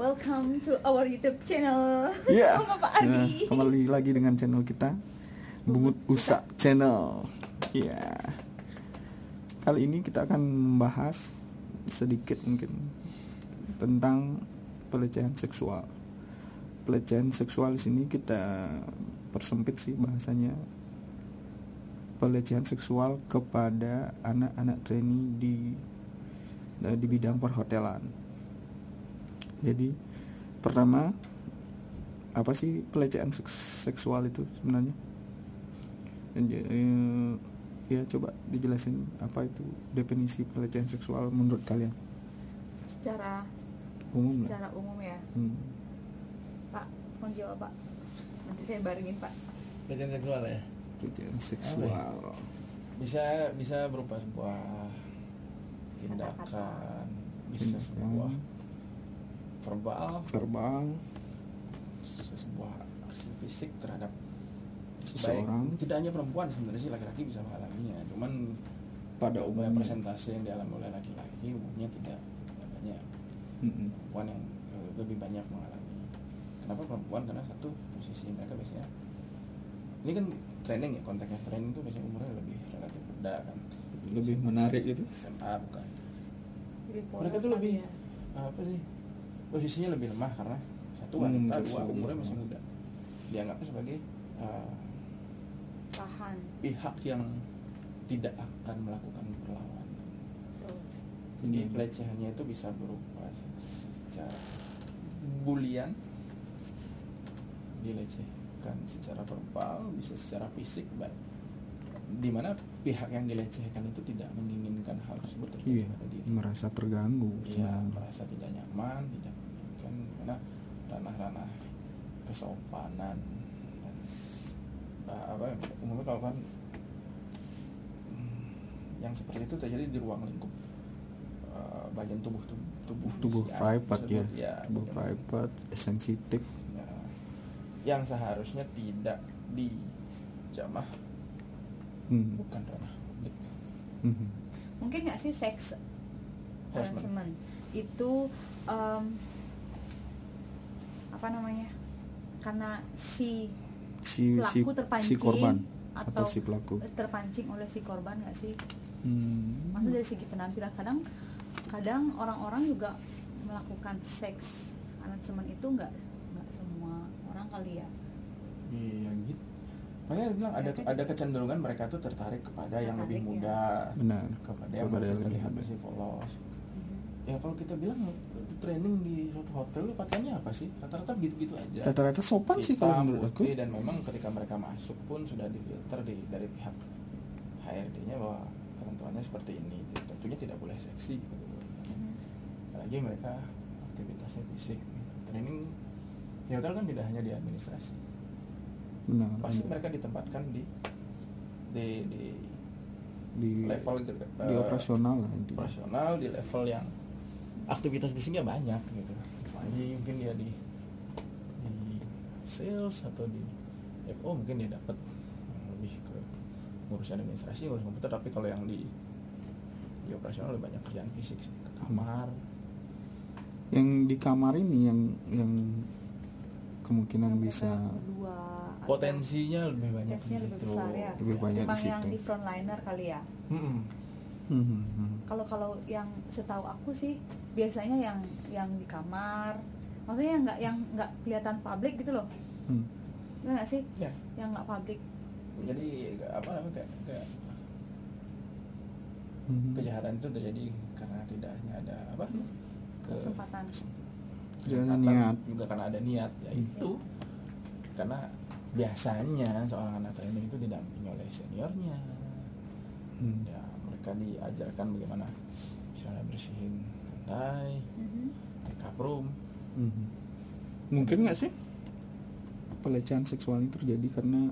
Welcome to our YouTube channel. Iya. Sama Pak Nah, kembali lagi dengan channel kita Bungut Usa Channel. Iya. Kali ini kita akan membahas sedikit mungkin tentang pelecehan seksual. Pelecehan seksual di sini kita persempit sih bahasanya. Pelecehan seksual kepada anak-anak trainee di di bidang perhotelan. Jadi pertama apa sih pelecehan seks- seksual itu sebenarnya? Dan, eh, ya coba dijelasin apa itu definisi pelecehan seksual menurut kalian Secara umum lah. secara umum ya, Hmm. Pak. Mau jawab Pak. Nanti saya barengin Pak. pelecehan seksual ya Pelecehan seksual. bisa bisa berupa sebuah tindakan bisa sebuah verbal. Verbal. Sebuah aksi fisik terhadap seseorang. baik tidak hanya perempuan sebenarnya sih laki-laki bisa mengalaminya cuman pada umumnya. persentase yang dialami oleh laki-laki umumnya tidak. Banyak Mm-mm. perempuan yang eh, lebih banyak mengalami. Kenapa perempuan? Karena satu posisi mereka biasanya ini kan training ya konteksnya training itu biasanya umurnya lebih relatif muda kan. Lebih menarik gitu. SMA bukan. Mereka tuh lebih ya. apa sih posisinya lebih lemah karena satu Hmm, wanita dua seksual. umurnya masih muda dianggapnya sebagai uh, tahan. pihak yang tidak akan melakukan perlawanan jadi Hmm. pelecehannya itu bisa berupa secara bulian dilecehkan secara verbal bisa secara fisik baik di mana pihak yang dilecehkan itu tidak menginginkan hal tersebut terjadi Iya, pada diri merasa terganggu. Iya, sebenarnya. merasa tidak nyaman, tidak kan karena ranah-ranah kesopanan dan apa ya, umumnya kalau kan hmm, yang seperti itu terjadi di ruang lingkup uh, bagian tubuh tubuh tubuh, Tubuh si ya. ya Tubuh private, sensitif. ya, yang seharusnya tidak dijamah Hmm. bukan ranah publik Mhm. Mungkin nggak sih seks Harassment. harassment itu em, apa namanya? Karena si Si si pelaku terpancing si korban atau, atau si pelaku. terpancing oleh si korban nggak sih? Hmm. Maksudnya dari segi penampilan kadang kadang orang-orang juga melakukan seks harassment itu nggak nggak semua orang kali ya. iya gitu makanya dia bilang ada Mereka ada juga- kecenderungan mereka tuh tertarik kepada yang lebih muda Benar. kepada yang Kepada masih yang terlihat masih polos. Ya kalau kita bilang training di suatu hotel lu pakaiannya apa sih? Rata-rata gitu-gitu aja. Rata-rata sopan sih kalau Hitam, menurut aku. dan memang ketika mereka masuk pun sudah difilter di, dari pihak HRD-nya bahwa ketentuannya seperti ini tentunya tidak boleh seksi gitu. apalagi mereka aktivitasnya fisik training di hotel kan tidak hanya di administrasi Benar. pasti ada. mereka ditempatkan di di di di level di eh, operasional lah intinya. operasional di level yang aktivitas fisiknya banyak gitu lagi mungkin dia di di sales atau di FO mungkin dia dapat lebih ke ngurus administrasi ngurus komputer tapi kalau yang di di operasional lebih banyak kerjaan fisik sih ke kamar Yang di kamar ini yang yang kemungkinan Yang bisa potensinya lebih banyak potensinya di lebih besar ya. Lebih banyak di yang situ. di frontliner kali ya. Mm-mm. Mhm, mhm. Kalau kalau yang setahu aku sih biasanya yang yang di kamar, maksudnya yang nggak yang nggak kelihatan publik gitu loh, Hmm. Nggak sih? Ya. Yang nggak publik. jadi apa namanya kayak, kayak Mhm. kejahatan itu terjadi karena tidak hanya ada apa ke- Kesempatan. Kesempatan, niat. juga karena ada niat ya Hmm. itu karena biasanya seorang anak training itu didampingi oleh seniornya Hmm. ya mereka diajarkan bagaimana misalnya bersihin lantai Mhm. make up room Mhm. Mungkin nggak sih pelecehan seksual ini terjadi karena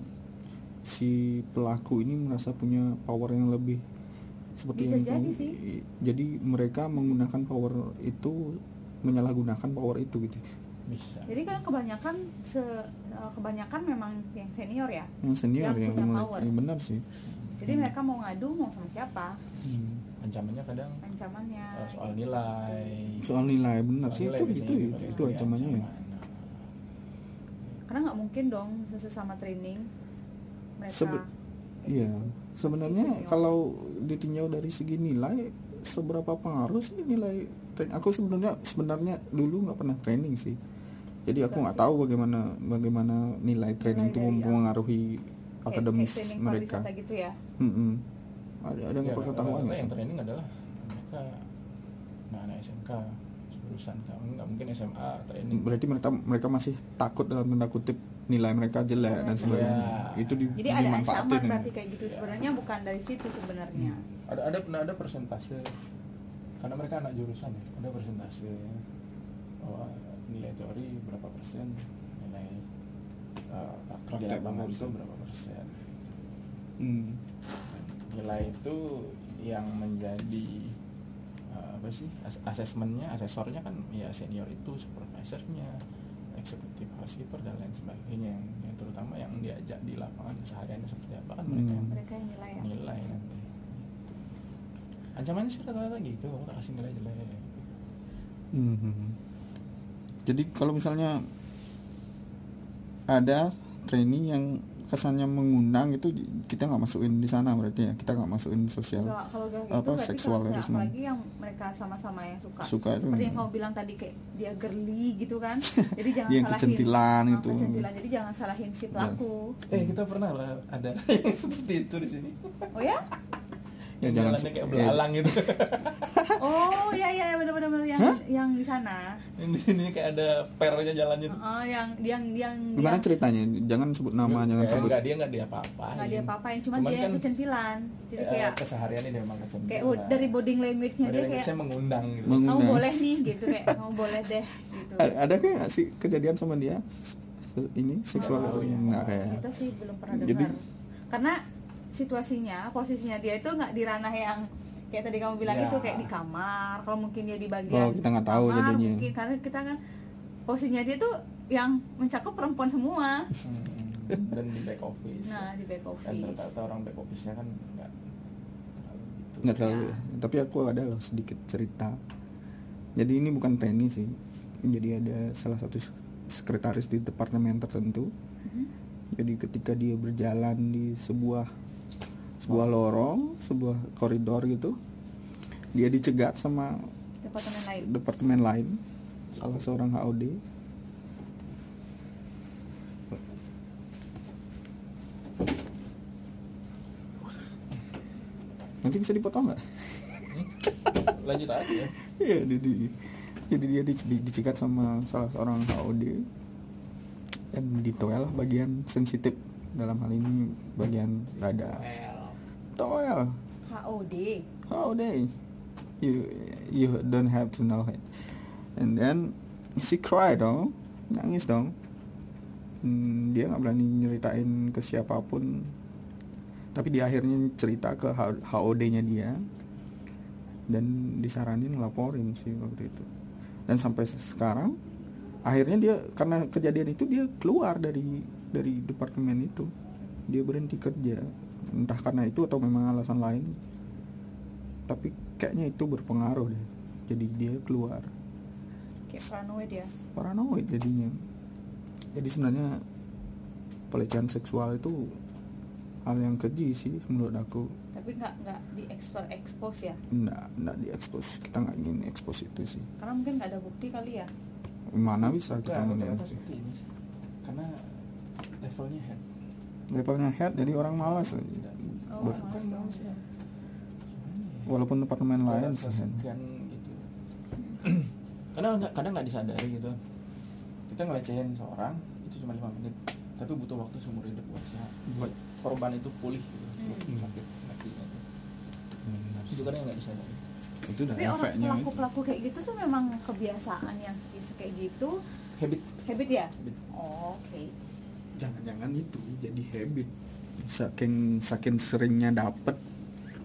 si pelaku ini merasa punya power yang lebih seperti Bisa yang jadi sih. jadi mereka menggunakan power itu menyalahgunakan power itu gitu bisa Jadi kan kebanyakan se, eh, kebanyakan memang yang senior ya. yang senior Yang yang, punya power. iya, benar sih Jadi mereka mau ngadu mau sama siapa? Hmm. ancamannya kadang ancamannya eh, soal nilai soal nilai benar Soal sih nilai itu itu itu, itu ancamannya ya. ancaman. Karena nggak mungkin dong sesama training mereka Sebe- Iya, gitu. sebenarnya Senior. kalau ditinjau dari segi nilai, seberapa pengaruh sih nilai? Aku sebenarnya sebenarnya dulu nggak pernah training sih, jadi aku Enggak nggak tahu bagaimana bagaimana nilai training itu ya. mempengaruhi Kayak- akademis training mereka. gitu ya Mm-mm. Ada ada Ya, nggak pengetahuan rata-rata ya? yang training adalah mereka nah anak SMK lulusan kamu nggak mungkin SMA training Berarti mereka mereka masih takut dalam tanda kutip nilai mereka jelek dan Iya. sebagainya. Iya. Itu di, jadi ada ancaman ya. berarti kayak gitu Ya. sebenarnya bukan dari situ sebenarnya Hmm. ada ada pernah ada persentase karena mereka anak jurusan ya ada persentase oh, nilai teori berapa persen nilai uh, praktek lapangan berapa itu persen? berapa persen Hmm. nilai itu yang menjadi uh, apa sih as- asesmennya asesornya kan ya senior itu supervisornya eksekutif housekeeper dan lain sebagainya yang, yang terutama yang diajak di lapangan kesehariannya seperti apa kan mereka yang Hmm. mereka yang nilai ya nilai nanti ancamannya sih rata-rata gitu kamu tak kasih nilai jelek Mhm. Jadi kalau misalnya ada training yang kesannya mengundang itu kita nggak masukin di sana berarti ya. Kita nggak masukin sosial Enggak, kalau gitu apa, seksual kalau- harassment. apalagi yang mereka sama-sama yang suka. Suka itu. seperti yang kamu bilang tadi kayak dia girly gitu kan. Jadi jangan Yang salahin. kecentilan Ah, gitu. kecentilan. Jadi jangan salahin si pelaku. Eh kita pernah lah ada yang seperti itu di sini. Oh ya Yang jangan jalannya kayak ya, belalang gitu. Oh ya ya benar-benar yang Hah? yang di sana. Yang di sini kayak ada pernya jalannya tuh Oh, yang yang yang gimana yang- ceritanya? Jangan sebut nama jangan Eh, sebut. enggak dia enggak dia apa-apain. Nggak dia apa-apain cuman, Cuman dia kan, kecentilan jadi eh, kayak kesehariannya dia memang kecentilan kayak dari body language-nya Body dia language-nya kayak mengundang gitu. Mengun- kamu Undang. boleh nih gitu kayak kamu boleh deh gitu. Ada kayak sih kejadian sama dia? Ini seksual Oh, iya. nggak kayak. Kita sih belum pernah Jadi- dengar. Karena situasinya posisinya dia itu nggak di ranah yang kayak tadi kamu bilang Ya. itu kayak di kamar kalau mungkin dia di Oh, bagian kita nggak tahu kamar, jadinya. mungkin karena kita kan posisinya dia tuh yang mencakup perempuan semua Hmm, dan di back office nah di back kan office rata-rata orang back office-nya kan enggak terlalu gitu nggak terlalu Ya. ya. tapi aku ada loh sedikit cerita jadi ini bukan training sih jadi ada salah satu sek- sekretaris di departemen tertentu Mhm. jadi ketika dia berjalan di sebuah sebuah lorong sebuah koridor gitu. Dia dicegat sama departemen lain. departemen lain. Salah seorang HOD nanti bisa dipotong nggak? lanjut aja. Ya Iya, di, di- jadi dia di, di- dicegat sama salah seorang HOD dan ditoel bagian sensitif dalam hal ini bagian dada. Toel, HOD HOD. You you don't have to know it. And then she cry dong, nangis dong. Hmm, dia nggak berani nyeritain ke siapa pun. Tapi di akhirnya cerita ke HOD-nya dia dan disaranin laporin sih waktu itu. Dan sampai sekarang akhirnya dia karena kejadian itu dia keluar dari dari departemen itu. Dia berhenti kerja. Entah karena itu atau memang alasan lain. Tapi kayaknya itu berpengaruh deh. Jadi dia keluar kayak paranoid ya paranoid jadinya. Jadi sebenarnya pelecehan seksual itu hal yang keji sih menurut aku. tapi nggak nggak di expose expose ya Nggak, nggak diekspos. Kita nggak ingin ekspos itu sih. karena mungkin nggak ada bukti kali ya Mana bisa kita ini sih. karena levelnya head Levelnya head jadi orang malas. Oh, Ber- malas dong. ya. Walaupun departemen lain sih. Gitu karena nggak- kadang nggak disadari gitu kita ngelecehin seorang itu cuma lima menit tapi butuh waktu seumur hidup buat sehat buat korban itu pulih gitu Hmm. sakit hatinya itu Benar itu kadang nggak disadari Itu udah tapi orang efeknya pelaku itu. pelaku kayak gitu tuh memang kebiasaan yang kayak gitu habit habit ya habit oh, oke Jangan-jangan itu jadi habit. Saking saking seringnya dapet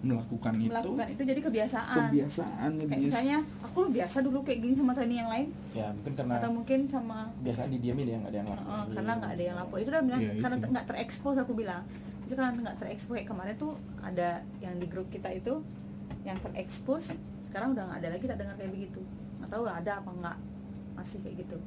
melakukan, melakukan itu jadi kebiasaan. Kebiasaan kayak jadi misalnya aku biasa dulu kayak gini sama training yang lain. Ya mungkin karena atau mungkin sama biasa didiamin ya nggak ada yang lapor Heeh, karena nggak ada yang lapor itu udah bilang Iya, karena itu. nggak terekspos aku bilang. Itu karena nggak terekspos kayak kemarin tuh ada yang di grup kita itu yang terekspos sekarang udah nggak ada lagi tak dengar kayak begitu. Nggak tahu lah ada apa nggak. Masih kayak gitu